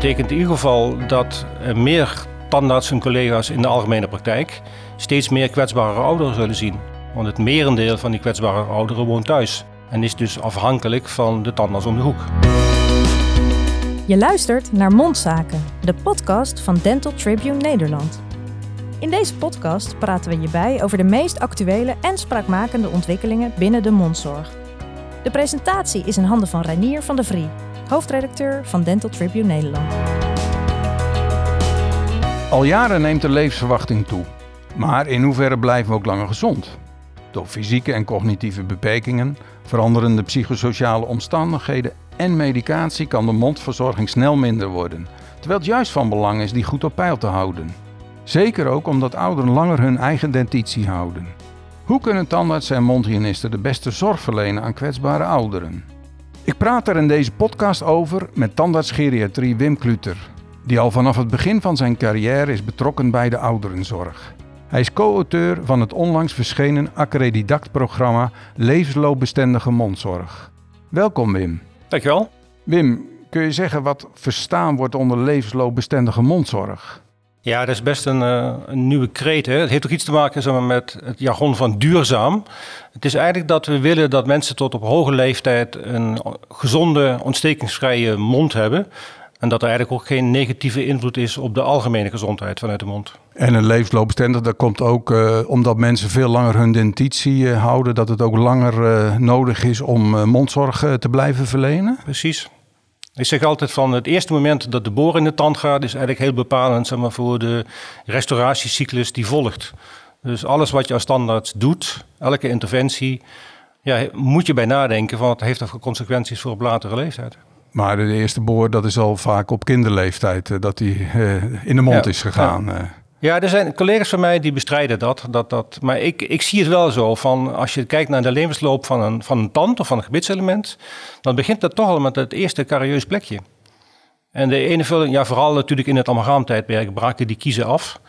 betekent in ieder geval dat er meer tandartsen en collega's in de algemene praktijk steeds meer kwetsbare ouderen zullen zien. Want het merendeel van die kwetsbare ouderen woont thuis en is dus afhankelijk van de tandarts om de hoek. Je luistert naar Mondzaken, de podcast van Dental Tribune Nederland. In deze podcast praten we je bij over de meest actuele en spraakmakende ontwikkelingen binnen de mondzorg. De presentatie is in handen van Reinier van der Vrie, hoofdredacteur van Dental Tribune Nederland. Al jaren neemt de levensverwachting toe. Maar in hoeverre blijven we ook langer gezond? Door fysieke en cognitieve beperkingen, veranderende psychosociale omstandigheden en medicatie kan de mondverzorging snel minder worden. Terwijl het juist van belang is die goed op peil te houden. Zeker ook omdat ouderen langer hun eigen dentitie houden. Hoe kunnen tandartsen en mondhygiënisten de beste zorg verlenen aan kwetsbare ouderen? Ik praat er in deze podcast over met tandartsgeriatrie Wim Kluter, die al vanaf het begin van zijn carrière is betrokken bij de ouderenzorg. Hij is co-auteur van het onlangs verschenen Accredidact-programma Levensloopbestendige Mondzorg. Welkom Wim. Dankjewel. Wim, kun je zeggen wat verstaan wordt onder levensloopbestendige mondzorg? Ja, dat is best een, uh, een nieuwe kreet. Hè? Het heeft ook iets te maken zeg maar, met het jargon van duurzaam. Het is eigenlijk dat we willen dat mensen tot op hoge leeftijd een gezonde, ontstekingsvrije mond hebben. En dat er eigenlijk ook geen negatieve invloed is op de algemene gezondheid vanuit de mond. En een levensloopbestendig, dat komt ook uh, omdat mensen veel langer hun dentitie uh, houden, dat het ook langer nodig is om mondzorg te blijven verlenen? Precies. Ik zeg altijd van het eerste moment dat de boor in de tand gaat, is eigenlijk heel bepalend zeg maar, voor de restauratiecyclus die volgt. Dus alles wat je als standaard doet, elke interventie, ja, moet je bij nadenken van wat heeft dat voor consequenties voor op latere leeftijd. Maar de eerste boor, dat is al vaak op kinderleeftijd dat die uh, in de mond ja, is gegaan. Ja. Ja. er zijn collega's van mij die bestrijden dat. dat, dat maar ik, ik zie het wel zo van als je kijkt naar de levensloop van een, van een tand of van een gebitselement, dan begint dat toch al met het eerste carieus plekje. En de ene vulling, ja, vooral natuurlijk in het amalgaamtijdperk braken die kiezen af.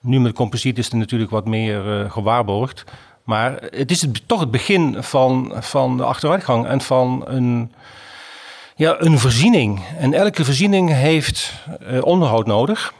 Nu met composiet is het natuurlijk wat meer uh, gewaarborgd. Maar het is toch het begin van, van de achteruitgang en van een ja, een voorziening. En elke voorziening heeft uh, onderhoud nodig.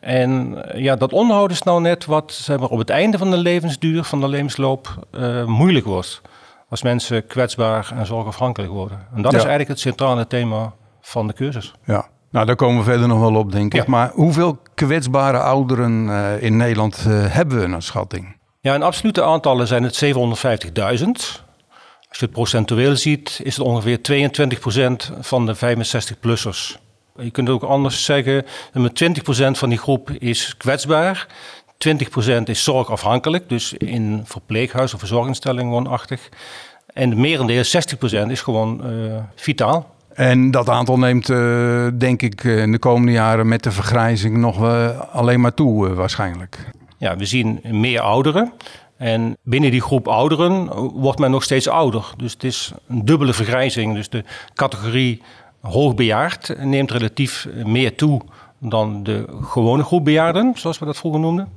En uh, ja, dat onderhoud is nou net wat zeg maar, op het einde van de levensduur, van de levensloop, uh, moeilijk wordt. Als mensen kwetsbaar en zorgafhankelijk worden. En dat ja. is eigenlijk het centrale thema van de cursus. Ja, nou daar komen we verder nog wel op, denk ik. Ja. Maar hoeveel kwetsbare ouderen in Nederland hebben we naar schatting? Ja, in absolute aantallen zijn het 750.000. Als je het procentueel ziet, is het ongeveer 22% van de 65-plussers. Je kunt ook anders zeggen, met 20% van die groep is kwetsbaar. 20% is zorgafhankelijk, dus in verpleeghuis of verzorgingsinstelling woonachtig. En het merendeel, 60%, is gewoon uh, vitaal. En dat aantal neemt, uh, denk ik, in de komende jaren met de vergrijzing nog uh, alleen maar toe, waarschijnlijk. Ja, we zien meer ouderen. En binnen die groep ouderen wordt men nog steeds ouder. Dus het is een dubbele vergrijzing. Dus de categorie hoogbejaard neemt relatief meer toe dan de gewone groep bejaarden, zoals we dat vroeger noemden.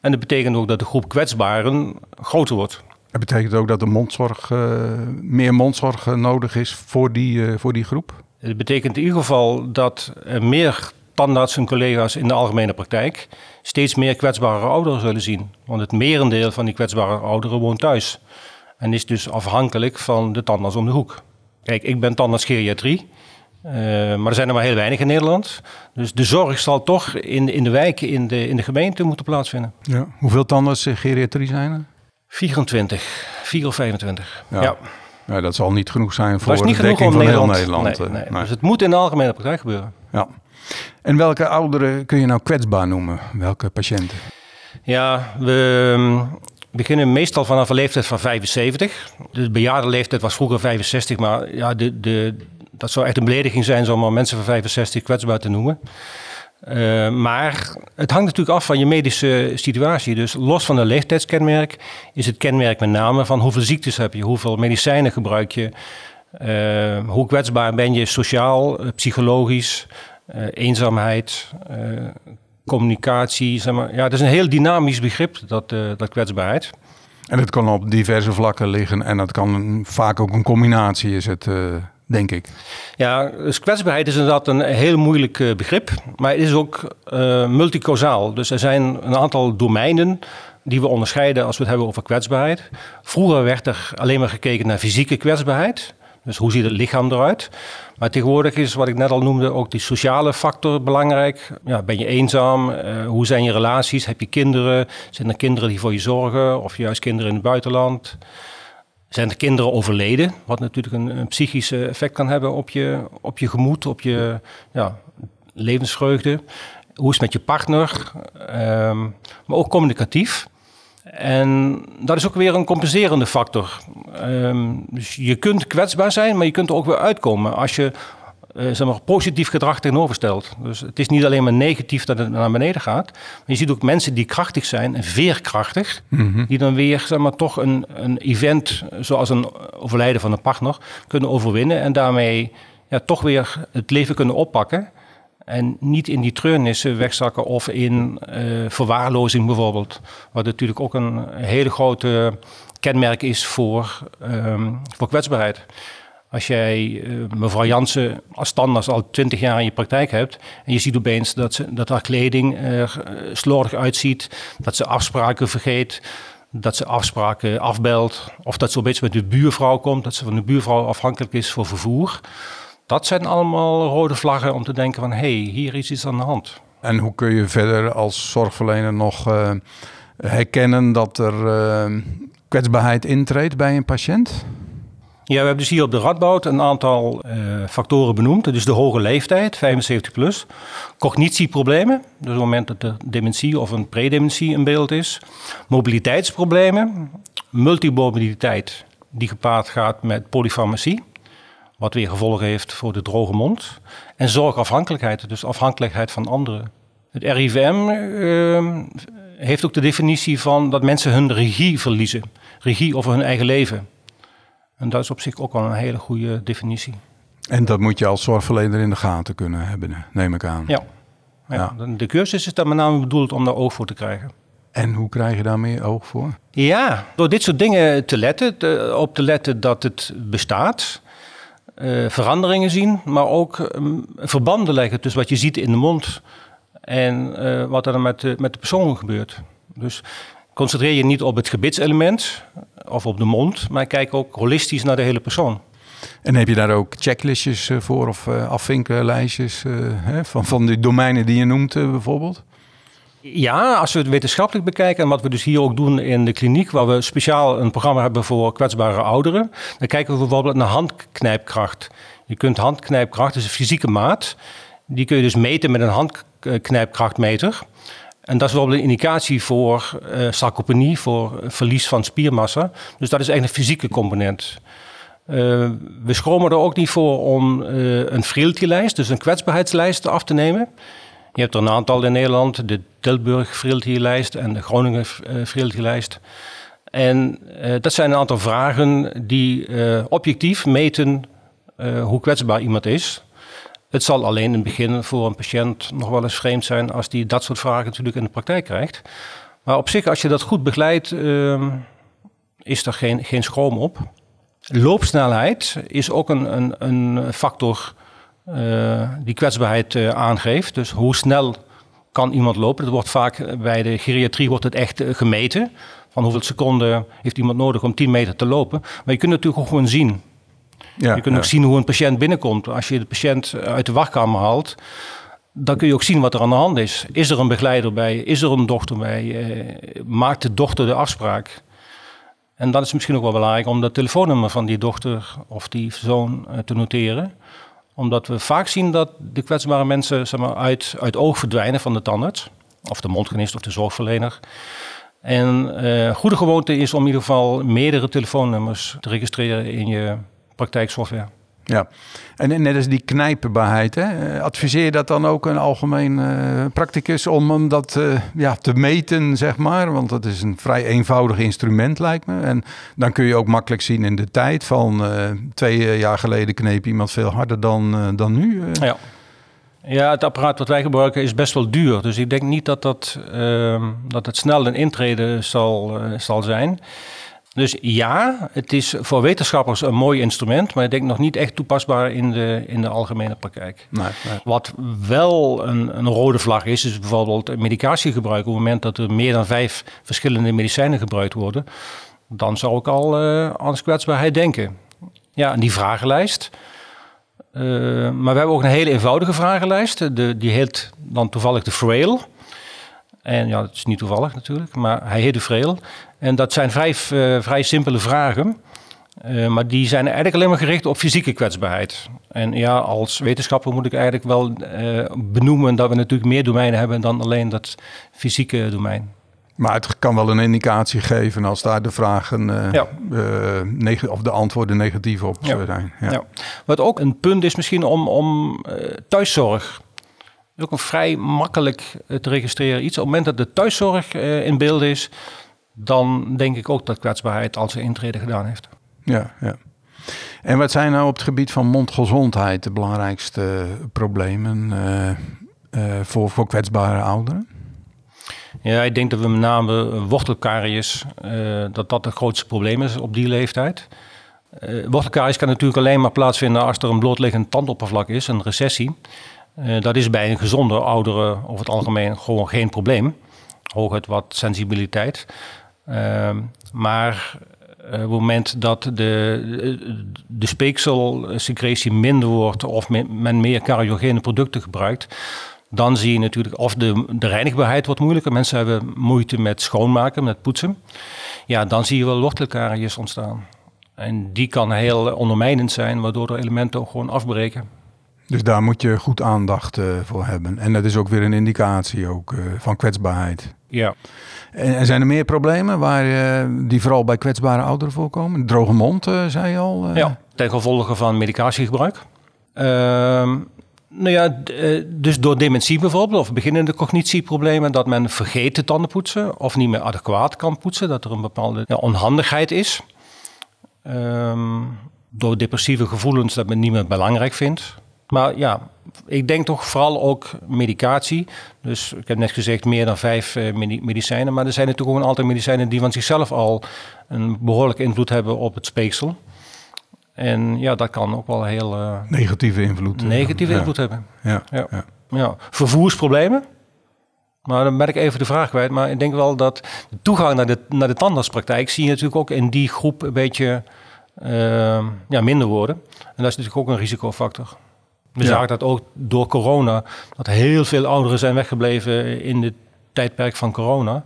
En dat betekent ook dat de groep kwetsbaren groter wordt. Het betekent ook dat de mondzorg, uh, meer mondzorg nodig is voor die, uh, voor die groep? Het betekent in ieder geval dat er meer tandartsen en collega's in de algemene praktijk steeds meer kwetsbare ouderen zullen zien. Want het merendeel van die kwetsbare ouderen woont thuis. En is dus afhankelijk van de tandarts om de hoek. Kijk, ik ben tandartsgeriatrie. Uh, maar er zijn er maar heel weinig in Nederland. Dus de zorg zal toch in, in de wijken, in de, in de gemeente moeten plaatsvinden. Ja. Hoeveel tandartsgeriatrie zijn er? 24, 4 of 25. Ja. ja. ja dat zal niet genoeg zijn voor de dekking van Nederland. heel Nederland. Nee, nee. Nee. Dus het moet in de algemene praktijk gebeuren. Ja. En welke ouderen kun je nou kwetsbaar noemen? Welke patiënten? Ja, we beginnen meestal vanaf een leeftijd van 75. De bejaarde leeftijd was vroeger 65, maar ja, de, de, dat zou echt een belediging zijn om mensen van 65 kwetsbaar te noemen. Uh, maar het hangt natuurlijk af van je medische situatie. Dus los van een leeftijdskenmerk is het kenmerk met name van hoeveel ziektes heb je, hoeveel medicijnen gebruik je, uh, hoe kwetsbaar ben je sociaal, psychologisch, uh, eenzaamheid, communicatie. Zeg maar. Ja, dat is een heel dynamisch begrip, dat, dat kwetsbaarheid. En het kan op diverse vlakken liggen en dat kan vaak ook een combinatie is het denk ik. Ja, dus kwetsbaarheid is inderdaad een heel moeilijk eh, begrip, maar het is ook uh, multicausaal. Dus er zijn een aantal domeinen die we onderscheiden als we het hebben over kwetsbaarheid. Vroeger werd er alleen maar gekeken naar fysieke kwetsbaarheid. Dus hoe ziet het lichaam eruit? Maar tegenwoordig is, wat ik net al noemde, ook die sociale factor belangrijk. Ja, ben je eenzaam? Uh, hoe zijn je relaties? Heb je kinderen? Zijn er kinderen die voor je zorgen? Of juist kinderen in het buitenland? Zijn er kinderen overleden? Wat natuurlijk een, een psychisch effect kan hebben op je, op je gemoed, op je ja, levensvreugde. Hoe is het met je partner? Um, maar ook communicatief. En dat is ook weer een compenserende factor. Um, dus je kunt kwetsbaar zijn, maar je kunt er ook weer uitkomen als je uh, zeg maar, positief gedrag tegenoverstelt. Dus het is niet alleen maar negatief dat het naar beneden gaat. Maar je ziet ook mensen die krachtig zijn en veerkrachtig, mm -hmm. die dan weer zeg maar, toch een, een event zoals een overlijden van een partner kunnen overwinnen en daarmee ja, toch weer het leven kunnen oppakken. En niet in die treurnissen wegzakken of in uh, verwaarlozing bijvoorbeeld. Wat natuurlijk ook een hele grote kenmerk is voor, um, voor kwetsbaarheid. Als jij uh, mevrouw Jansen als standaard al twintig jaar in je praktijk hebt... en je ziet opeens dat, ze, dat haar kleding er uh, slordig uitziet... dat ze afspraken vergeet, dat ze afspraken afbelt... of dat ze opeens met de buurvrouw komt... dat ze van de buurvrouw afhankelijk is voor vervoer... Dat zijn allemaal rode vlaggen om te denken van... hé, hey, hier is iets aan de hand. En hoe kun je verder als zorgverlener nog uh, herkennen dat er kwetsbaarheid intreedt bij een patiënt? Ja, we hebben dus hier op de Radboud een aantal uh, factoren benoemd. Is de hoge leeftijd, 75 plus. Cognitieproblemen, dus op het moment dat er dementie of een predementie in beeld is. Mobiliteitsproblemen, multimobiliteit die gepaard gaat met polyfarmacie. Wat weer gevolgen heeft voor de droge mond. En zorgafhankelijkheid, dus afhankelijkheid van anderen. Het RIVM uh, heeft ook de definitie van dat mensen hun regie verliezen. Regie over hun eigen leven. En dat is op zich ook wel een hele goede definitie. En dat moet je als zorgverlener in de gaten kunnen hebben, neem ik aan. Ja. ja. ja. De cursus is daar met name bedoeld om daar oog voor te krijgen. En hoe krijg je daar meer oog voor? Ja, door dit soort dingen te letten, te, op te letten dat het bestaat. Uh, veranderingen zien, maar ook um, verbanden leggen tussen wat je ziet in de mond en uh, wat er met de, met de persoon gebeurt. Dus concentreer je niet op het gebitselement of op de mond, maar kijk ook holistisch naar de hele persoon. En heb je daar ook checklistjes voor of uh, afvinkenlijstjes hè, van, van de domeinen die je noemt bijvoorbeeld? Ja, als we het wetenschappelijk bekijken en wat we dus hier ook doen in de kliniek, waar we speciaal een programma hebben voor kwetsbare ouderen, dan kijken we bijvoorbeeld naar handknijpkracht. Je kunt handknijpkracht, dat is een fysieke maat, die kun je dus meten met een handknijpkrachtmeter. En dat is bijvoorbeeld een indicatie voor uh, sarcopenie, voor verlies van spiermassa. Dus dat is eigenlijk een fysieke component. Uh, we schromen er ook niet voor om uh, een frailty-lijst, dus een kwetsbaarheidslijst af te nemen. Je hebt er een aantal in Nederland, de Tilburg Frailty-lijst en de Groningen Frailty-lijst. En dat zijn een aantal vragen die objectief meten hoe kwetsbaar iemand is. Het zal alleen in het begin voor een patiënt nog wel eens vreemd zijn als die dat soort vragen natuurlijk in de praktijk krijgt. Maar op zich, als je dat goed begeleidt, ehm, is er geen, geen schroom op. Loopsnelheid is ook een, een, een factor uh, die kwetsbaarheid uh, aangeeft. Dus hoe snel kan iemand lopen? Dat wordt vaak bij de geriatrie wordt het echt gemeten. Van hoeveel seconden heeft iemand nodig om 10 meter te lopen. Maar je kunt natuurlijk ook gewoon zien. Ja, je kunt ja. ook zien hoe een patiënt binnenkomt. Als je de patiënt uit de wachtkamer haalt, dan kun je ook zien wat er aan de hand is. Is er een begeleider bij? Is er een dochter bij? maakt de dochter de afspraak? En dan is het misschien ook wel belangrijk om dat telefoonnummer van die dochter of die zoon te noteren omdat we vaak zien dat de kwetsbare mensen zeg maar, uit, uit oog verdwijnen van de tandarts. Of de mondgenist of de zorgverlener. En uh, goede gewoonte is om in ieder geval meerdere telefoonnummers te registreren in je praktijksoftware. Ja, en net als die knijpenbaarheid, hè? adviseer je dat dan ook een algemeen uh, practicus om hem dat uh, ja, te meten, zeg maar? Want dat is een vrij eenvoudig instrument, lijkt me. En dan kun je ook makkelijk zien in de tijd van uh, twee jaar geleden kneep iemand veel harder dan, dan nu. Ja. ja, het apparaat wat wij gebruiken is best wel duur. Dus ik denk niet dat, dat, ehm, dat het snel een intrede zal, zal zijn. Dus ja, het is voor wetenschappers een mooi instrument, maar ik denk nog niet echt toepasbaar in de, in de algemene praktijk. Nee, nee. Wat wel een, een rode vlag is, is bijvoorbeeld medicatiegebruik. Op het moment dat er meer dan vijf verschillende medicijnen gebruikt worden, dan zou ik al uh, aan kwetsbaarheid denken. Ja, en die vragenlijst. Uh, maar we hebben ook een hele eenvoudige vragenlijst. De, die heet dan toevallig de Frail. En ja, dat is niet toevallig natuurlijk, maar hij heet de Frail. En dat zijn vrij, uh, vrij simpele vragen. Uh, maar die zijn eigenlijk alleen maar gericht op fysieke kwetsbaarheid. En ja, als wetenschapper moet ik eigenlijk wel uh, benoemen dat we natuurlijk meer domeinen hebben dan alleen dat fysieke domein. Maar het kan wel een indicatie geven als daar de vragen uh, ja. uh, of de antwoorden negatief op ja. zijn. Ja. ja. Wat ook een punt is misschien om, om uh, thuiszorg. Ook een vrij makkelijk te registreren iets. Op het moment dat de thuiszorg in beeld is, dan denk ik ook dat kwetsbaarheid al zijn intrede gedaan heeft. Ja, ja. En wat zijn nou op het gebied van mondgezondheid de belangrijkste problemen voor, voor kwetsbare ouderen? Ja, ik denk dat we met name wortelkaries, uh, dat dat het grootste probleem is op die leeftijd. Wortelkaries kan natuurlijk alleen maar plaatsvinden als er een blootliggend tandoppervlak is, een recessie. Uh, dat is bij een gezonde oudere over het algemeen gewoon geen probleem. Hooguit wat sensibiliteit. maar op het moment dat de, de speekselsecretie minder wordt of men meer cariogene producten gebruikt, dan zie je natuurlijk of de, de reinigbaarheid wordt moeilijker. Mensen hebben moeite met schoonmaken, met poetsen. Ja, dan zie je wel wortelkaries ontstaan. En die kan heel ondermijnend zijn, waardoor de elementen ook gewoon afbreken. Dus daar moet je goed aandacht uh, voor hebben. En dat is ook weer een indicatie ook, uh, van kwetsbaarheid. Ja. En, en, zijn er meer problemen waar, uh, die vooral bij kwetsbare ouderen voorkomen? Droge mond, zei je al? Ja, ten gevolge van medicatiegebruik. Ehm, nou ja, eh, dus door dementie bijvoorbeeld, of beginnende cognitieproblemen, dat men vergeet de tanden poetsen of niet meer adequaat kan poetsen, dat er een bepaalde ja, onhandigheid is. Um, door depressieve gevoelens dat men niet meer belangrijk vindt. Maar ja, ik denk toch vooral ook medicatie. Dus ik heb net gezegd meer dan vijf uh, medicijnen. Maar er zijn natuurlijk ook een aantal medicijnen die van zichzelf al een behoorlijke invloed hebben op het speeksel. En ja, dat kan ook wel heel... Uh, negatieve invloed. Negatieve invloed hebben. Ja. Ja. ja. ja. Vervoersproblemen. Maar dan ben ik even de vraag kwijt. Maar ik denk wel dat de toegang naar de, naar de tandartspraktijk... zie je natuurlijk ook in die groep een beetje uh, ja, minder worden. En dat is natuurlijk ook een risicofactor. We ja. zagen dat ook door corona... dat heel veel ouderen zijn weggebleven in het tijdperk van corona.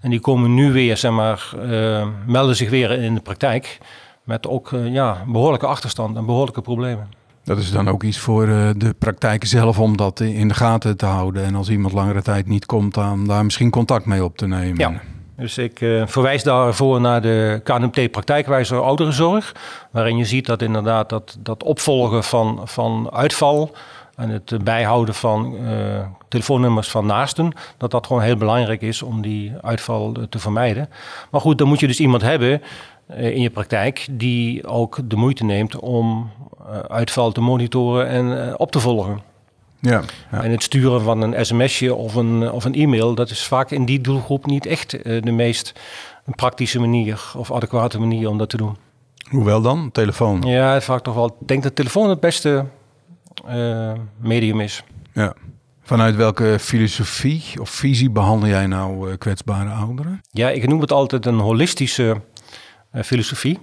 En die komen nu weer, zeg maar, uh, melden zich weer in de praktijk... Met ook uh, ja, behoorlijke achterstand en behoorlijke problemen. Dat is dan ook iets voor uh, de praktijk zelf om dat in de gaten te houden. En als iemand langere tijd niet komt, dan daar misschien contact mee op te nemen. Ja. Dus ik uh, verwijs daarvoor naar de KNMT praktijkwijzer ouderenzorg. Waarin je ziet dat inderdaad dat, dat opvolgen van, van uitval en het bijhouden van uh, telefoonnummers van naasten, dat dat gewoon heel belangrijk is om die uitval te vermijden. Maar goed, dan moet je dus iemand hebben in je praktijk die ook de moeite neemt om uitval te monitoren en op te volgen. Ja, ja, En het sturen van een sms'je of een, of een e-mail, dat is vaak in die doelgroep niet echt de meest praktische manier of adequate manier om dat te doen. Hoewel dan? Telefoon? Ja, vaak toch wel. Ik denk dat telefoon het beste uh, medium is. Ja. Vanuit welke filosofie of visie behandel jij nou uh, kwetsbare ouderen? Ja, ik noem het altijd een holistische filosofie.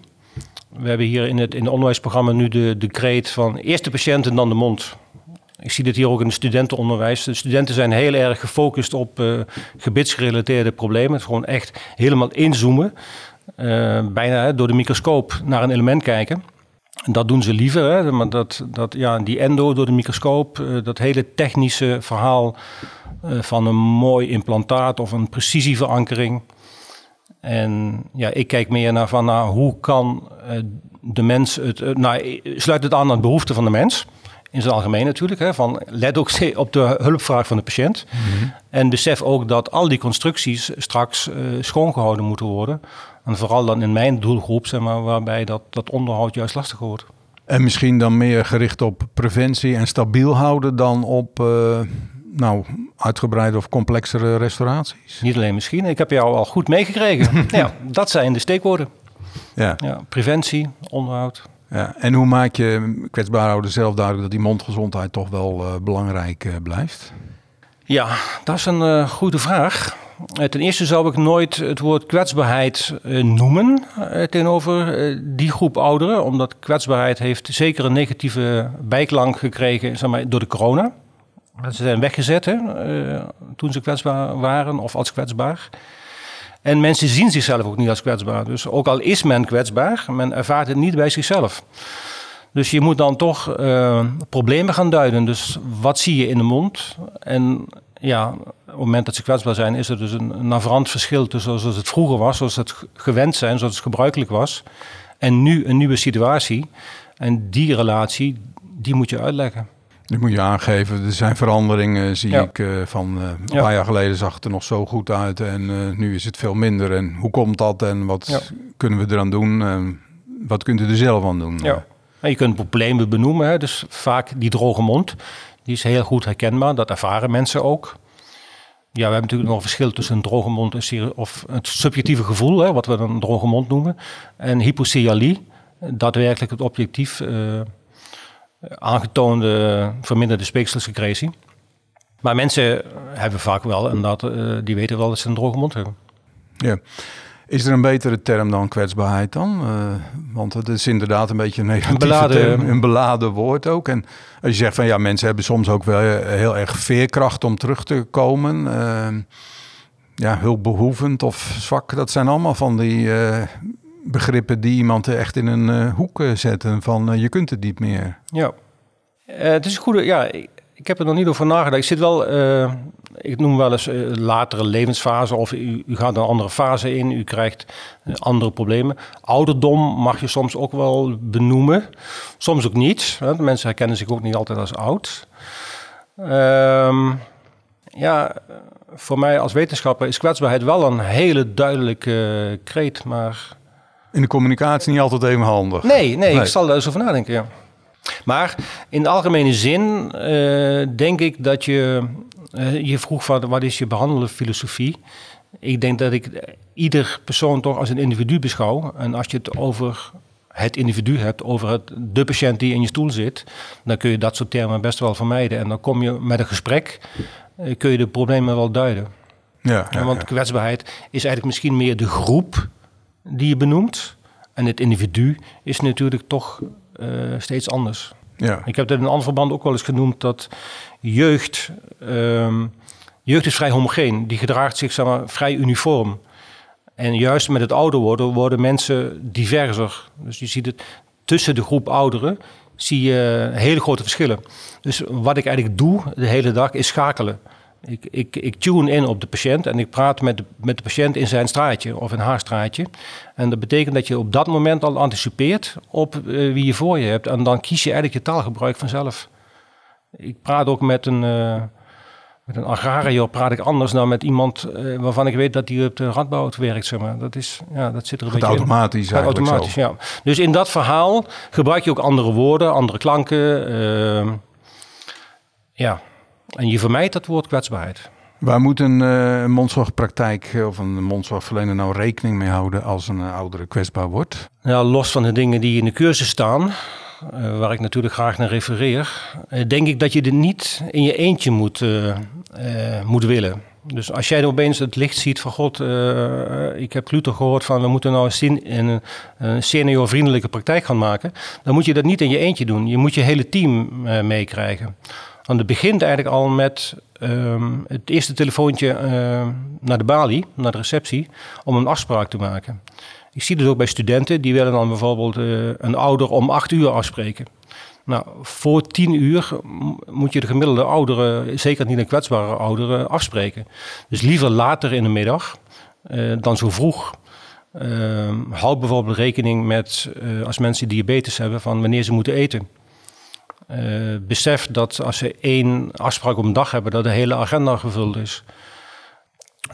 We hebben hier in het, in het onderwijsprogramma nu de decreet van eerst de patiënt en dan de mond. Ik zie dit hier ook in het studentenonderwijs. De studenten zijn heel erg gefocust op uh, problemen. Het gewoon echt helemaal inzoomen. bijna door de microscoop naar een element kijken. Dat doen ze liever, hè? maar dat, dat, ja, die endo door de microscoop, uh, dat hele technische verhaal van een mooi implantaat of een precisieverankering. En ja, ik kijk meer naar van nou, hoe kan de mens het, nou, sluit het aan aan de behoeften van de mens. In zijn algemeen natuurlijk. Hè, van, let ook op de hulpvraag van de patiënt. Mm -hmm. En besef ook dat al die constructies straks schoongehouden moeten worden. En vooral dan in mijn doelgroep, zeg maar, waarbij dat, dat onderhoud juist lastiger wordt. En misschien dan meer gericht op preventie en stabiel houden dan op uh, nou, uitgebreide of complexere restauraties? Niet alleen misschien, ik heb jou al goed meegekregen. ja, dat zijn de steekwoorden. Ja. Ja, preventie, onderhoud. Ja. En hoe maak je kwetsbare ouderen zelf duidelijk dat die mondgezondheid toch wel uh, belangrijk uh, blijft? Ja, dat is een uh, goede vraag. ten eerste zou ik nooit het woord kwetsbaarheid noemen tegenover die groep ouderen, omdat kwetsbaarheid heeft zeker een negatieve bijklank gekregen zeg maar, door de corona. Ze zijn weggezet toen ze kwetsbaar waren of als kwetsbaar. En mensen zien zichzelf ook niet als kwetsbaar. Dus ook al is men kwetsbaar, men ervaart het niet bij zichzelf. Dus je moet dan toch uh, problemen gaan duiden. Dus wat zie je in de mond? En ja, op het moment dat ze kwetsbaar zijn, is er dus een, een navrant verschil tussen zoals het vroeger was, zoals het gewend zijn, zoals het gebruikelijk was. En nu een nieuwe situatie. En die relatie, die moet je uitleggen. Die moet je aangeven. Er zijn veranderingen, zie ik. Uh, van uh, een paar jaar geleden zag het er nog zo goed uit. En uh, nu is het veel minder. En hoe komt dat? En wat ja. kunnen we eraan doen? En wat kunt u er zelf aan doen? Ja. Je kunt problemen benoemen. Hè. Dus vaak die droge mond. Die is heel goed herkenbaar. Dat ervaren mensen ook. Ja, we hebben natuurlijk nog een verschil tussen een droge mond en of het subjectieve gevoel, hè, wat we dan een droge mond noemen, en hypocyalie, daadwerkelijk het objectief aangetoonde verminderde speekselsecretie. Maar mensen hebben vaak wel, en dat, uh, die weten wel dat ze een droge mond hebben. Ja. Is er een betere term dan kwetsbaarheid dan? Uh, want het is inderdaad een beetje een negatieve beladen, term, een beladen woord ook. En als je zegt van ja, mensen hebben soms ook wel heel erg veerkracht om terug te komen. Uh, ja, hulpbehoevend of zwak, dat zijn allemaal van die begrippen die iemand echt in een uh, hoek eh, zetten van uh, je kunt het niet meer. Ja, het is een goede, ja, ik, heb er nog niet over nagedacht. Ik zit wel, ik noem wel eens latere levensfase of u, gaat een andere fase in, u krijgt andere problemen. Ouderdom mag je soms ook wel benoemen, soms ook niet. Hè? Mensen herkennen zich ook niet altijd als oud. Um, ja, voor mij als wetenschapper is kwetsbaarheid wel een hele duidelijke kreet, maar in de communicatie niet altijd even handig. Nee, nee, ik zal daar eens over nadenken, ja. Maar in de algemene zin uh, denk ik dat je... Uh, je vroeg van wat is je behandelde filosofie? Ik denk dat ik ieder persoon toch als een individu beschouw. En als je het over het individu hebt, over het, de patiënt die in je stoel zit... dan kun je dat soort termen best wel vermijden. En dan kom je met een gesprek, uh, kun je de problemen wel duiden. Ja, ja, Want kwetsbaarheid is eigenlijk misschien meer de groep die je benoemt. En het individu is natuurlijk toch uh, steeds anders. Ja. Ik heb dat in een ander verband ook wel eens genoemd dat jeugd. Um, jeugd is vrij homogeen. Die gedraagt zich zeg maar, vrij uniform. En juist met het ouder worden, worden mensen diverser. Dus je ziet het tussen de groep ouderen zie je hele grote verschillen. Dus wat ik eigenlijk doe de hele dag is schakelen. Ik, ik, ik tune in op de patiënt en ik praat met de, met de patiënt in zijn straatje of in haar straatje. En dat betekent dat je op dat moment al anticipeert op uh, wie je voor je hebt. En dan kies je eigenlijk je taalgebruik vanzelf. Ik praat ook met een, uh, met een agrariër, praat ik anders dan met iemand uh, waarvan ik weet dat hij op de radbouw werkt. Zeg maar. dat, is, ja, dat zit er een Gaat beetje automatisch in. eigenlijk automatisch, zo. ja. Dus in dat verhaal gebruik je ook andere woorden, andere klanken. Ehm, ja. En je vermijdt dat woord kwetsbaarheid. Waar moet een uh, mondzorgpraktijk of een mondzorgverlener nou rekening mee houden als een uh, oudere kwetsbaar wordt? Ja, los van de dingen die in de cursus staan, uh, waar ik natuurlijk graag naar refereer, denk ik dat je dit niet in je eentje moet, moet willen. Dus als jij opeens het licht ziet van God, ik heb Luther gehoord van we moeten nou een, een, een seniorvriendelijke praktijk gaan maken, dan moet je dat niet in je eentje doen. Je moet je hele team meekrijgen. Want het begint eigenlijk al met um, het eerste telefoontje uh, naar de balie, naar de receptie, om een afspraak te maken. Ik zie het ook bij studenten, die willen dan bijvoorbeeld uh, een ouder om acht uur afspreken. Nou, voor tien uur moet je de gemiddelde ouderen, zeker niet een kwetsbare ouderen, afspreken. Dus liever later in de middag uh, dan zo vroeg. Uh, houd bijvoorbeeld rekening met, uh, als mensen diabetes hebben, van wanneer ze moeten eten. Uh, besef dat als ze één afspraak op een dag hebben, dat de hele agenda gevuld is.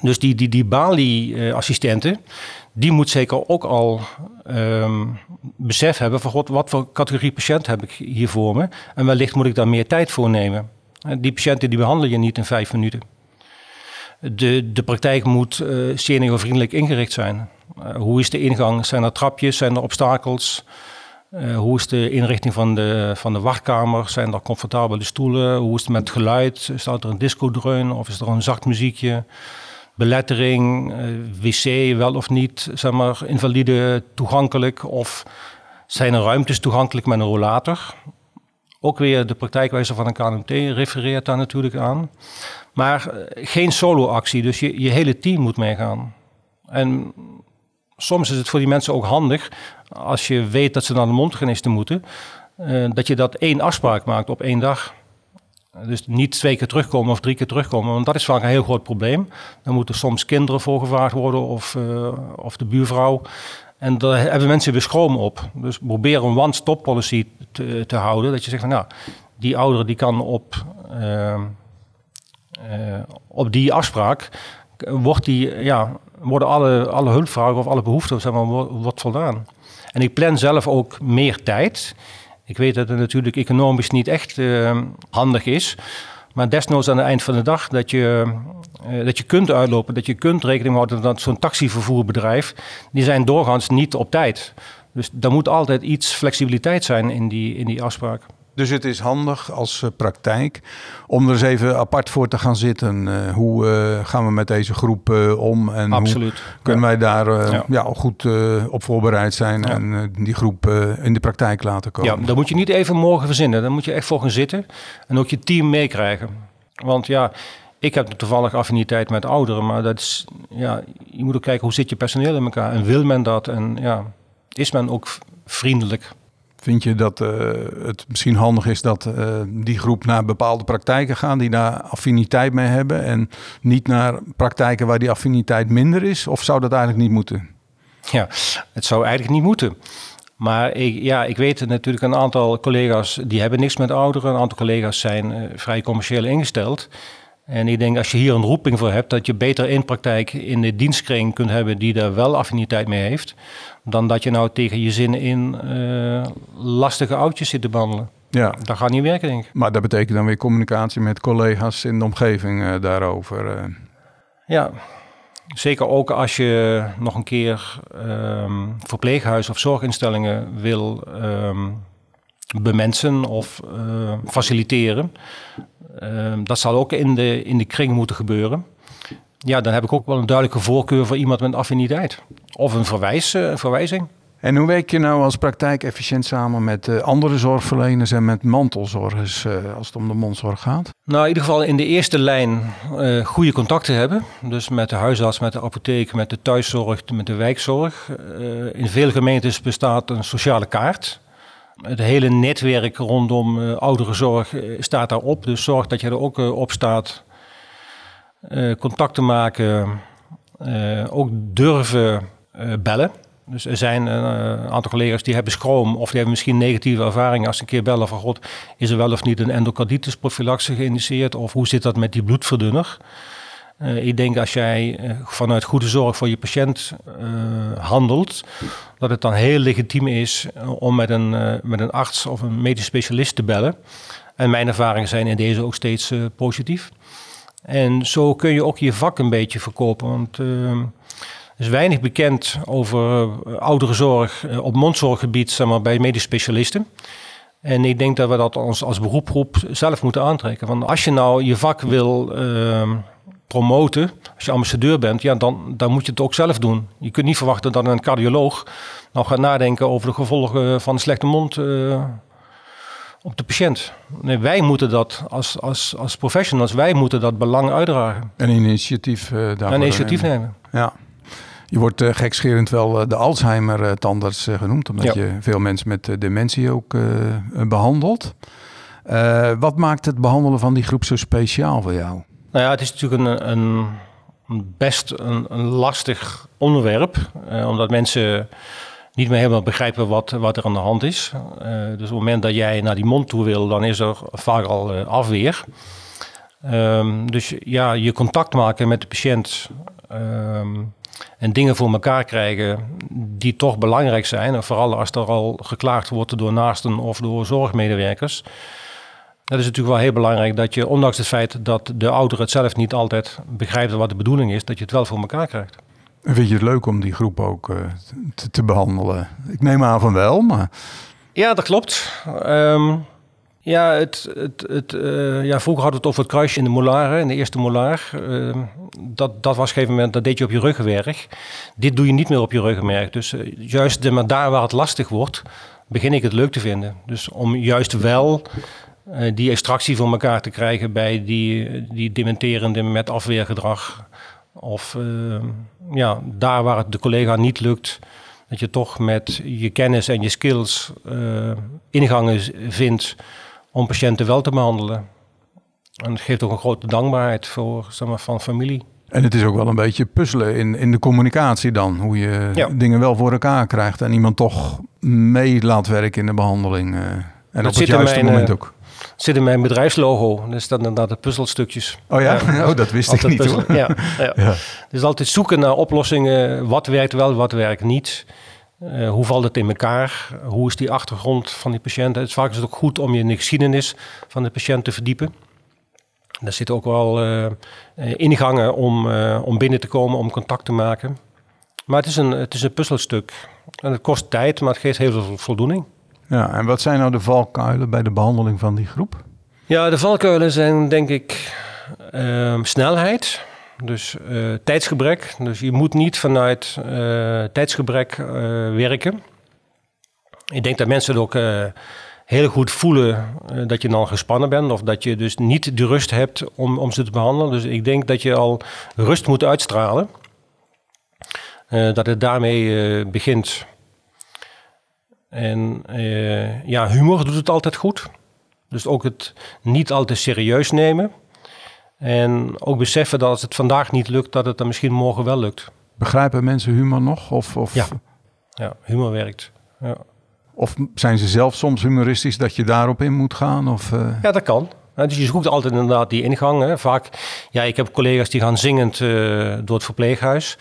Dus die, die, die Bali-assistenten, die moet zeker ook al um, besef hebben van god, wat voor categorie patiënt heb ik hier voor me. En wellicht moet ik daar meer tijd voor nemen. Die patiënten die behandel je niet in vijf minuten. De, de praktijk moet uh, ingericht zijn. Hoe is de ingang? Zijn er trapjes? Zijn er obstakels? Uh, hoe is de inrichting van de, van de wachtkamer? Zijn er comfortabele stoelen? Hoe is het met geluid? Staat er een discodreun of is er een zacht muziekje? Belettering, uh, wc wel of niet, zeg maar, invalide toegankelijk? Of zijn er ruimtes toegankelijk met een rollator? Ook weer de praktijkwijze van een KNMT refereert daar natuurlijk aan. Maar eh, geen solo-actie, dus je, je hele team moet meegaan. En soms is het voor die mensen ook handig, als je weet dat ze naar de mondgeniste moeten, uh, dat je dat één afspraak maakt op één dag. Dus niet twee keer terugkomen of drie keer terugkomen, want dat is vaak een heel groot probleem. Dan moeten soms kinderen voor gevraagd worden of, uh, of de buurvrouw. En daar hebben mensen weer schroom op. Dus probeer een one-stop policy te, te, houden. Dat je zegt van nou, die ouder die kan op, uh, op die afspraak, wordt die, ja, worden alle, alle hulpvragen of alle behoeften zeg maar, voldaan. En ik plan zelf ook meer tijd. Ik weet dat het natuurlijk economisch niet echt uh, handig is. Maar desnoods aan het eind van de dag dat je, uh, dat je kunt uitlopen, dat je kunt rekening houden dat zo'n taxivervoerbedrijf, die zijn doorgaans niet op tijd. Dus er moet altijd iets flexibiliteit zijn in die, in die afspraak. Dus het is handig als uh, praktijk om er eens even apart voor te gaan zitten. Uh, hoe uh, gaan we met deze groep om? En Absoluut. hoe kunnen wij daar ja. ja. goed op voorbereid zijn ja. en die groep in de praktijk laten komen? Ja, dan moet je niet even morgen verzinnen. Dan moet je echt voor gaan zitten en ook je team meekrijgen. Want ja, ik heb toevallig affiniteit met ouderen, maar dat is, ja, je moet ook kijken hoe zit je personeel in elkaar en wil men dat? En ja, is men ook vriendelijk? Vind je dat uh, het misschien handig is dat uh, die groep naar bepaalde praktijken gaan die daar affiniteit mee hebben en niet naar praktijken waar die affiniteit minder is? Of zou dat eigenlijk niet moeten? Ja, het zou eigenlijk niet moeten. Maar ik, ja, ik weet natuurlijk een aantal collega's die hebben niks met ouderen. Een aantal collega's zijn uh, vrij commercieel ingesteld. En ik denk als je hier een roeping voor hebt, dat je beter in praktijk in de dienstkring kunt hebben die daar wel affiniteit mee heeft. Dan dat je nou tegen je zin in uh, lastige oudjes zit te behandelen. Ja. Dat gaat niet werken, denk ik. Maar dat betekent dan weer communicatie met collega's in de omgeving uh, daarover. Uh. Ja, zeker ook als je nog een keer um, verpleeghuis of zorginstellingen wil um, bemensen of faciliteren. Uh, dat zal ook in de, in de kring moeten gebeuren. Ja, dan heb ik ook wel een duidelijke voorkeur voor iemand met affiniteit. Of een, verwijs, een verwijzing. En hoe werk je nou als praktijk efficiënt samen met uh, andere zorgverleners en met mantelzorgers uh, als het om de mondzorg gaat? Nou, in ieder geval in de eerste lijn uh, goede contacten hebben. Dus met de huisarts, met de apotheek, met de thuiszorg, met de wijkzorg. in veel gemeentes bestaat een sociale kaart. Het hele netwerk rondom uh, ouderenzorg uh, staat daarop. Dus zorg dat je er ook uh, op staat. contacten maken. ook durven bellen. Dus er zijn een aantal collega's die hebben schroom of die hebben misschien negatieve ervaringen als ze een keer bellen van god, is er wel of niet een endocarditis profilaxe geïndiceerd of hoe zit dat met die bloedverdunner? Uh, ik denk als jij uh, vanuit goede zorg voor je patiënt uh, handelt, dat het dan heel legitiem is om met een, met een arts of een medisch specialist te bellen. En mijn ervaringen zijn in deze ook steeds positief. En zo kun je ook je vak een beetje verkopen. Want er is weinig bekend over ouderenzorg op mondzorggebied zeg maar, bij medisch specialisten. En ik denk dat we dat ons als beroepgroep zelf moeten aantrekken. Want als je nou je vak wil promoten, als je ambassadeur bent, ja, dan, dan moet je het ook zelf doen. Je kunt niet verwachten dat een cardioloog nou gaat nadenken over de gevolgen van een slechte mond uh, op de patiënt. Nee, wij moeten dat als, als, als professionals, wij moeten dat belang uitdragen. Een initiatief uh, daarvoor Een initiatief nemen. Ja. Je wordt uh, gekscherend wel de Alzheimer-tandarts genoemd, omdat ja. je veel mensen met dementie ook behandelt. wat maakt het behandelen van die groep zo speciaal voor jou? Nou ja, het is natuurlijk een, een best een, lastig onderwerp. Uh, omdat mensen niet meer helemaal begrijpen wat, wat er aan de hand is. Uh, dus op het moment dat jij naar die mond toe wil, dan is er vaak al uh, afweer. Um, dus ja, je contact maken met de patiënt um, en dingen voor elkaar krijgen die toch belangrijk zijn. Vooral als er al geklaagd wordt door naasten of door zorgmedewerkers. Dat is natuurlijk wel heel belangrijk dat je, ondanks het feit dat de ouder het zelf niet altijd begrijpt wat de bedoeling is, dat je het wel voor elkaar krijgt. En vind je het leuk om die groep ook te, te, behandelen? Ik neem aan van wel, maar... Ja, dat klopt. Um, ja, het, het, het, uh, ja, vroeger hadden we het over het kruisje in de molaren, in de eerste molaar. Uh, dat, dat was op een gegeven moment, dat deed je op je ruggenwerk. Dit doe je niet meer op je ruggenmerk. Dus uh, juist de, maar daar waar het lastig wordt, begin ik het leuk te vinden. Dus om juist wel die extractie voor elkaar te krijgen bij die, die dementerende met afweergedrag. Of ja, daar waar het de collega niet lukt, dat je toch met je kennis en je skills ingangen vindt om patiënten wel te behandelen. En het geeft ook een grote dankbaarheid voor, zeg maar, van familie. En het is ook wel een beetje puzzelen in, in de communicatie dan. Hoe je dingen wel voor elkaar krijgt en iemand toch mee laat werken in de behandeling. En dat op het juiste mijn, moment ook. Zit in mijn bedrijfslogo. Dus dat inderdaad de puzzelstukjes. Oh ja? oh, dat wist ik niet hoor. Ja, ja. ja. Dus altijd zoeken naar oplossingen. Wat werkt wel, wat werkt niet. Uh, hoe valt het in elkaar? Hoe is die achtergrond van die patiënt? Het is vaak is het ook goed om je in de geschiedenis van de patiënt te verdiepen. Daar zitten ook wel uh, ingangen om, uh, om binnen te komen, om contact te maken. Maar het is, een, het is een puzzelstuk. En het kost tijd, maar het geeft heel veel voldoening. Ja, en wat zijn nou de valkuilen bij de behandeling van die groep? Ja, de valkuilen zijn denk ik ehm, snelheid. Dus uh, tijdsgebrek. Dus je moet niet vanuit uh, tijdsgebrek uh, werken. Ik denk dat mensen het ook heel goed voelen dat je dan gespannen bent. Of dat je dus niet de rust hebt om, om ze te behandelen. Dus ik denk dat je al rust moet uitstralen. dat het daarmee begint. En ja, humor doet het altijd goed. Dus ook het niet al te serieus nemen. En ook beseffen dat als het vandaag niet lukt, dat het dan misschien morgen wel lukt. Begrijpen mensen humor nog? Of, of... Ja. ja, humor werkt. Ja. Of zijn ze zelf soms humoristisch dat je daarop in moet gaan? Of, uh... Ja, dat kan. dus je zoekt altijd inderdaad die ingang. Hè. Vaak, ja, ik heb collega's die gaan zingend uh, door het verpleeghuis.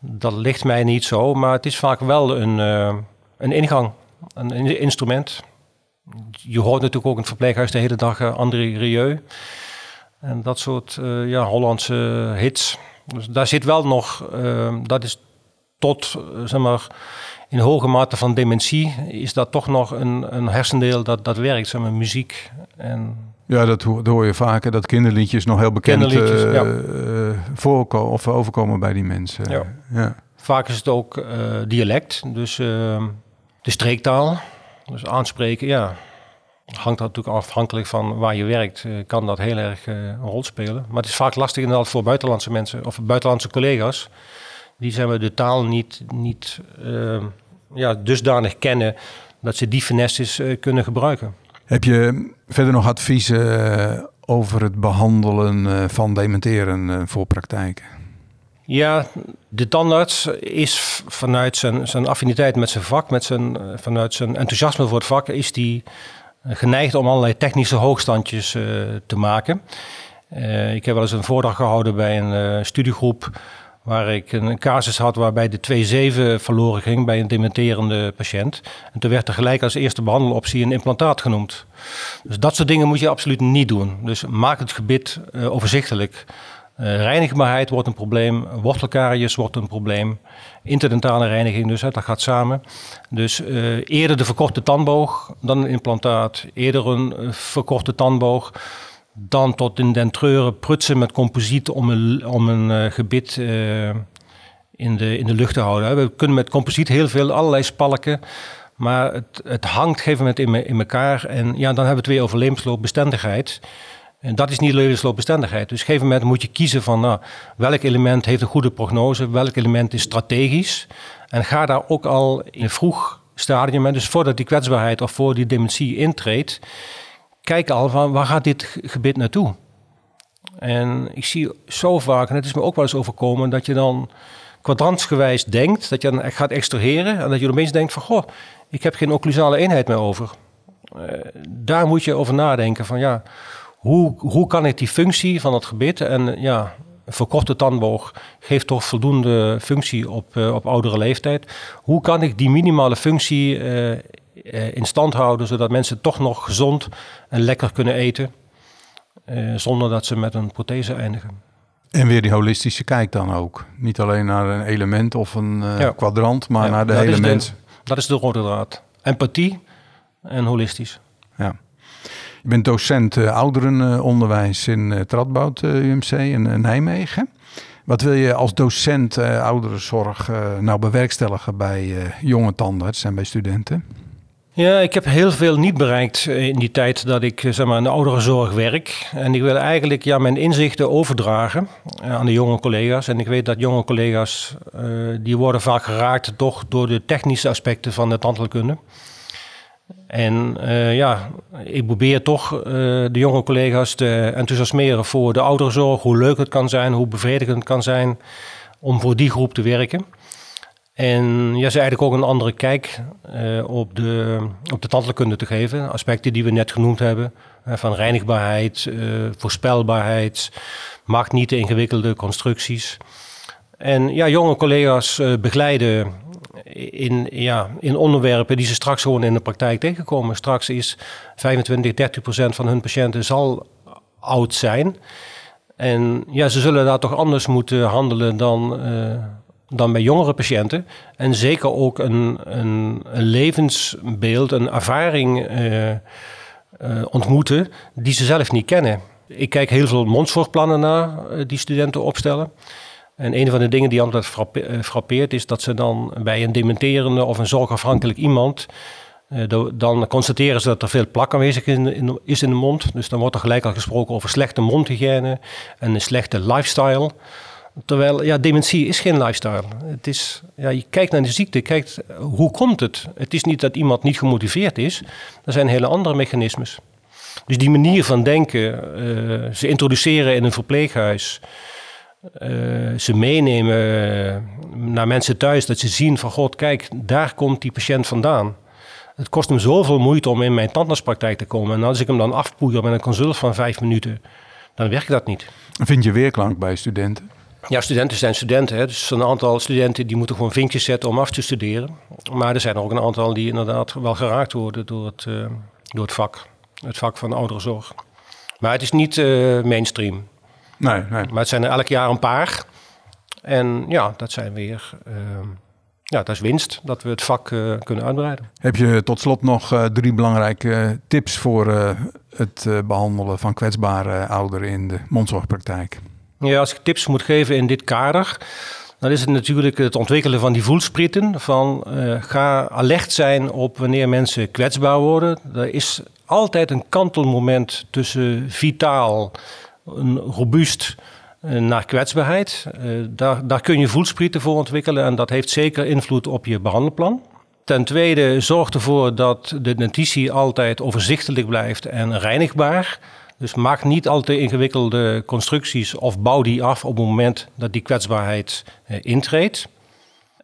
Dat ligt mij niet zo, maar het is vaak wel een, uh, een ingang, een instrument. Je hoort natuurlijk ook in het verpleeghuis de hele dag André Rieu. En dat soort uh, ja, Hollandse hits. Dus daar zit wel nog, uh, dat is tot, uh, zeg maar, in hoge mate van dementie, is dat toch nog een, een hersendeel dat, dat werkt, zeg maar, muziek. En ja, dat, hoor je vaker, dat kinderliedjes nog heel bekend ja. voorkomen of overkomen bij die mensen. Ja. ja. Vaak is het ook dialect, dus ehm, de streektaal. Dus aanspreken, ja, hangt dat natuurlijk afhankelijk van waar je werkt, uh, kan dat heel erg uh, een rol spelen. Maar het is vaak lastig inderdaad voor buitenlandse mensen of buitenlandse collega's. Die zijn we de taal niet, niet uh, ja, dusdanig kennen dat ze die finesses kunnen gebruiken. Heb je verder nog adviezen over het behandelen van dementeren voor praktijken? Ja, de tandarts is vanuit zijn, zijn affiniteit met zijn vak, met zijn, vanuit zijn enthousiasme voor het vak, is die geneigd om allerlei technische hoogstandjes uh, te maken. Ik heb wel eens een voordracht gehouden bij een studiegroep waar ik een, casus had waarbij de 2-7 verloren ging bij een dementerende patiënt. En toen werd er gelijk als eerste behandeloptie een implantaat genoemd. Dus dat soort dingen moet je absoluut niet doen. Dus maak het gebit overzichtelijk. Uh, reinigbaarheid wordt een probleem, wortelkaries wordt een probleem, interdentale reiniging dus, hè, dat gaat samen. Dus uh, eerder de verkorte tandboog dan een implantaat, eerder een uh, verkorte tandboog dan tot in dentreuren prutsen met composiet om een, om een gebit in, de, in de lucht te houden. Hè. We kunnen met composiet heel veel, allerlei spalken, maar het, het hangt op een gegeven moment in, in elkaar en ja, dan hebben we het weer over levensloopbestendigheid. En dat is niet levensloopbestendigheid. Dus op een gegeven moment moet je kiezen van nou, welk element heeft een goede prognose, welk element is strategisch. En ga daar ook al in vroeg stadium, dus voordat die kwetsbaarheid of voor die dementie intreedt, kijk al van waar gaat dit gebit naartoe. En ik zie zo vaak, en het is me ook wel eens overkomen, dat je dan kwadrantsgewijs denkt, dat je dan gaat extraheren en dat je opeens denkt van goh, ik heb geen occlusale eenheid meer over. Uh, daar moet je over nadenken van ja, hoe, hoe kan ik die functie van het gebit en ja, een verkorte tandboog geeft toch voldoende functie op, uh, op oudere leeftijd. Hoe kan ik die minimale functie uh, uh, in stand houden, zodat mensen toch nog gezond en lekker kunnen eten, zonder dat ze met een prothese eindigen? En weer die holistische kijk dan ook. Niet alleen naar een element of een Ja. kwadrant, maar Ja, naar de hele mens. Dat is de rode draad. Empathie en holistisch. Je bent docent eh, ouderenonderwijs in uh, Tradboud eh, UMC in eh, Nijmegen. Wat wil je als docent eh, ouderenzorg eh, nou bewerkstelligen bij eh, jonge tandarts en bij studenten? Ja, ik heb heel veel niet bereikt eh, in die tijd dat ik eh, zeg maar, in de ouderenzorg werk. En ik wil eigenlijk ja, mijn inzichten overdragen eh, aan de jonge collega's. En ik weet dat jonge collega's, eh, die worden vaak geraakt toch door de technische aspecten van de tandheelkunde. En eh, ja, ik probeer toch eh, de jonge collega's te enthousiasmeren voor de ouderenzorg. Hoe leuk het kan zijn, hoe bevredigend het kan zijn om voor die groep te werken. En ja, ze eigenlijk ook een andere kijk eh, op, de, op de tandheelkunde te geven. Aspecten die we net genoemd hebben. van reinigbaarheid, voorspelbaarheid, maakt niet te ingewikkelde constructies. En ja, jonge collega's begeleiden in, ja, in onderwerpen die ze straks gewoon in de praktijk tegenkomen. Straks is 25, 30 procent van hun patiënten zal oud zijn. En ja, ze zullen daar toch anders moeten handelen dan, eh, dan bij jongere patiënten. En zeker ook een, een, een levensbeeld, een ervaring eh, ontmoeten die ze zelf niet kennen. Ik kijk heel veel mondzorgplannen naar die studenten opstellen. En een van de dingen die altijd eh, frappeert is dat ze dan bij een dementerende of een zorgafhankelijk iemand. eh, dan constateren ze dat er veel plak aanwezig is in de mond. Dus dan wordt er gelijk al gesproken over slechte mondhygiëne en een slechte lifestyle. Terwijl, ja, dementie is geen lifestyle. Het is, ja, je kijkt naar de ziekte, kijkt hoe komt het. Het is niet dat iemand niet gemotiveerd is. Er zijn hele andere mechanismes. Dus die manier van denken, eh, ze introduceren in een verpleeghuis, eh, ze meenemen eh, naar mensen thuis, dat ze zien van god, kijk, daar komt die patiënt vandaan. Het kost hem zoveel moeite om in mijn tandartspraktijk te komen. En als ik hem dan afpoeier met een consult van vijf minuten, dan werkt dat niet. Vind je weerklank bij studenten? Ja, studenten zijn studenten. Hè. Dus een aantal studenten die moeten gewoon vinkjes zetten om af te studeren. Maar er zijn ook een aantal die inderdaad wel geraakt worden door het, eh, door het vak. Het vak van ouderenzorg. Maar het is niet mainstream. Nee, nee. Maar het zijn er elk jaar een paar. En ja, dat zijn weer... eh, ja, dat is winst dat we het vak eh, kunnen uitbreiden. Heb je tot slot nog eh, drie belangrijke tips voor eh, het eh, behandelen van kwetsbare ouderen in de mondzorgpraktijk? Ja, als ik tips moet geven in dit kader, dan is het natuurlijk het ontwikkelen van die voelsprieten. Van ga alert zijn op wanneer mensen kwetsbaar worden. Er is altijd een kantelmoment tussen vitaal, een robuust eh, naar kwetsbaarheid. Eh, daar, daar kun je voelsprieten voor ontwikkelen en dat heeft zeker invloed op je behandelplan. Ten tweede, zorg ervoor dat de dentitie altijd overzichtelijk blijft en reinigbaar. Dus maak niet al te ingewikkelde constructies of bouw die af op het moment dat die kwetsbaarheid eh, intreedt.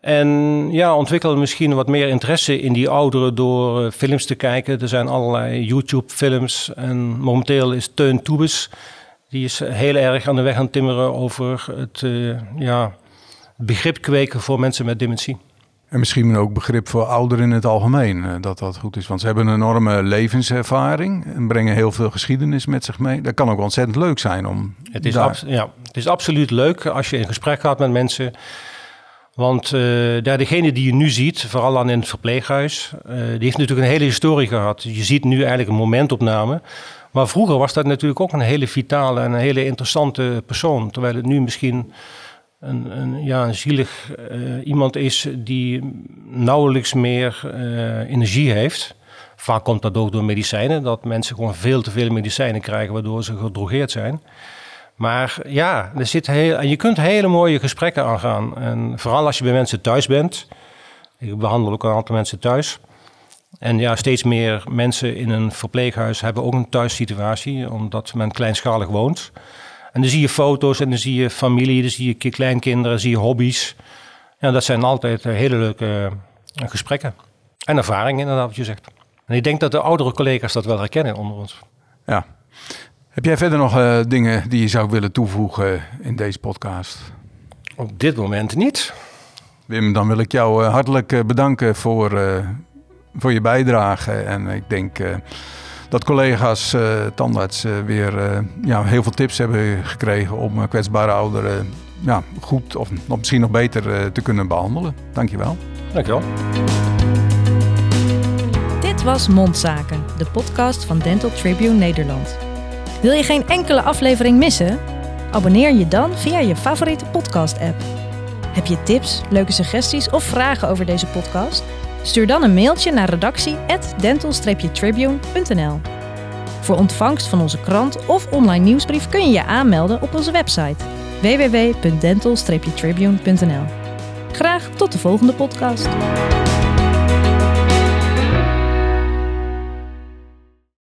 En ja, ontwikkel misschien wat meer interesse in die ouderen door films te kijken. Er zijn allerlei YouTube-films en momenteel is Teun Toebes, die is heel erg aan de weg aan het timmeren over het eh, ja, begrip kweken voor mensen met dementie. En misschien ook begrip voor ouderen in het algemeen, eh, dat dat goed is. Want ze hebben een enorme levenservaring en brengen heel veel geschiedenis met zich mee. Dat kan ook ontzettend leuk zijn om Het is, daar- ja, het is absoluut leuk als je in gesprek gaat met mensen. Want ja, degene die je nu ziet, vooral dan in het verpleeghuis, die heeft natuurlijk een hele historie gehad. Je ziet nu eigenlijk een momentopname. Maar vroeger was dat natuurlijk ook een hele vitale en een hele interessante persoon. Terwijl het nu misschien een, een, ja, een zielig eh, iemand is die nauwelijks meer eh, energie heeft. Vaak komt dat ook door medicijnen, dat mensen gewoon veel te veel medicijnen krijgen waardoor ze gedrogeerd zijn. Maar ja, er zit heel, en je kunt hele mooie gesprekken aangaan. En vooral als je bij mensen thuis bent. Ik behandel ook een aantal mensen thuis. En ja, steeds meer mensen in een verpleeghuis hebben ook een thuissituatie, omdat men kleinschalig woont. En dan zie je foto's en dan zie je familie, dan zie je kleinkinderen, zie je hobby's. Ja, dat zijn altijd eh, hele leuke eh, gesprekken. En ervaringen inderdaad, wat je zegt. En ik denk dat de oudere collega's dat wel herkennen onder ons. Ja. Heb jij verder nog eh, dingen die je zou willen toevoegen in deze podcast? Op dit moment niet. Wim, dan wil ik jou hartelijk bedanken voor, voor je bijdrage. En ik denk eh, dat collega's uh, tandartsen weer ja, heel veel tips hebben gekregen om kwetsbare ouderen ja, goed of nog, misschien nog beter te kunnen behandelen. Dankjewel. Dankjewel. Dit was Mondzaken, de podcast van Dental Tribune Nederland. Wil je geen enkele aflevering missen? Abonneer je dan via je favoriete podcast-app. Heb je tips, leuke suggesties of vragen over deze podcast? Stuur dan een mailtje naar redactie@dental-tribune.nl. Voor ontvangst van onze krant of online nieuwsbrief kun je je aanmelden op onze website www.dental-tribune.nl. Graag tot de volgende podcast.